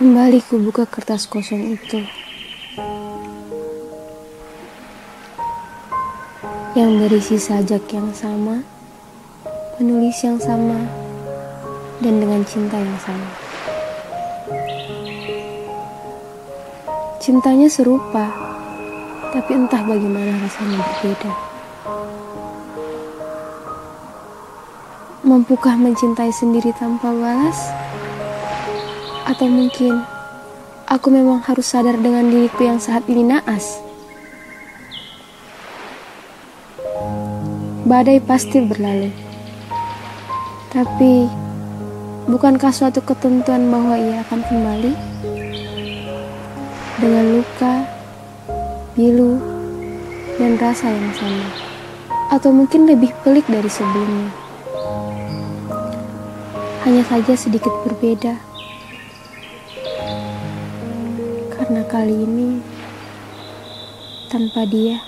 Kembali ku buka kertas kosong itu. Yang berisi sajak yang sama, penulis yang sama, dan dengan cinta yang sama. Cintanya serupa, tapi entah bagaimana rasanya berbeda. Mampukah mencintai sendiri tanpa balas? Atau mungkin aku memang harus sadar dengan diriku yang saat ini naas. Badai pasti berlalu. Tapi bukankah suatu ketentuan bahwa ia akan kembali? Dengan luka, pilu, dan rasa yang sama. Atau mungkin lebih pelik dari sebelumnya. Hanya saja sedikit berbeda. Karena kali ini tanpa dia.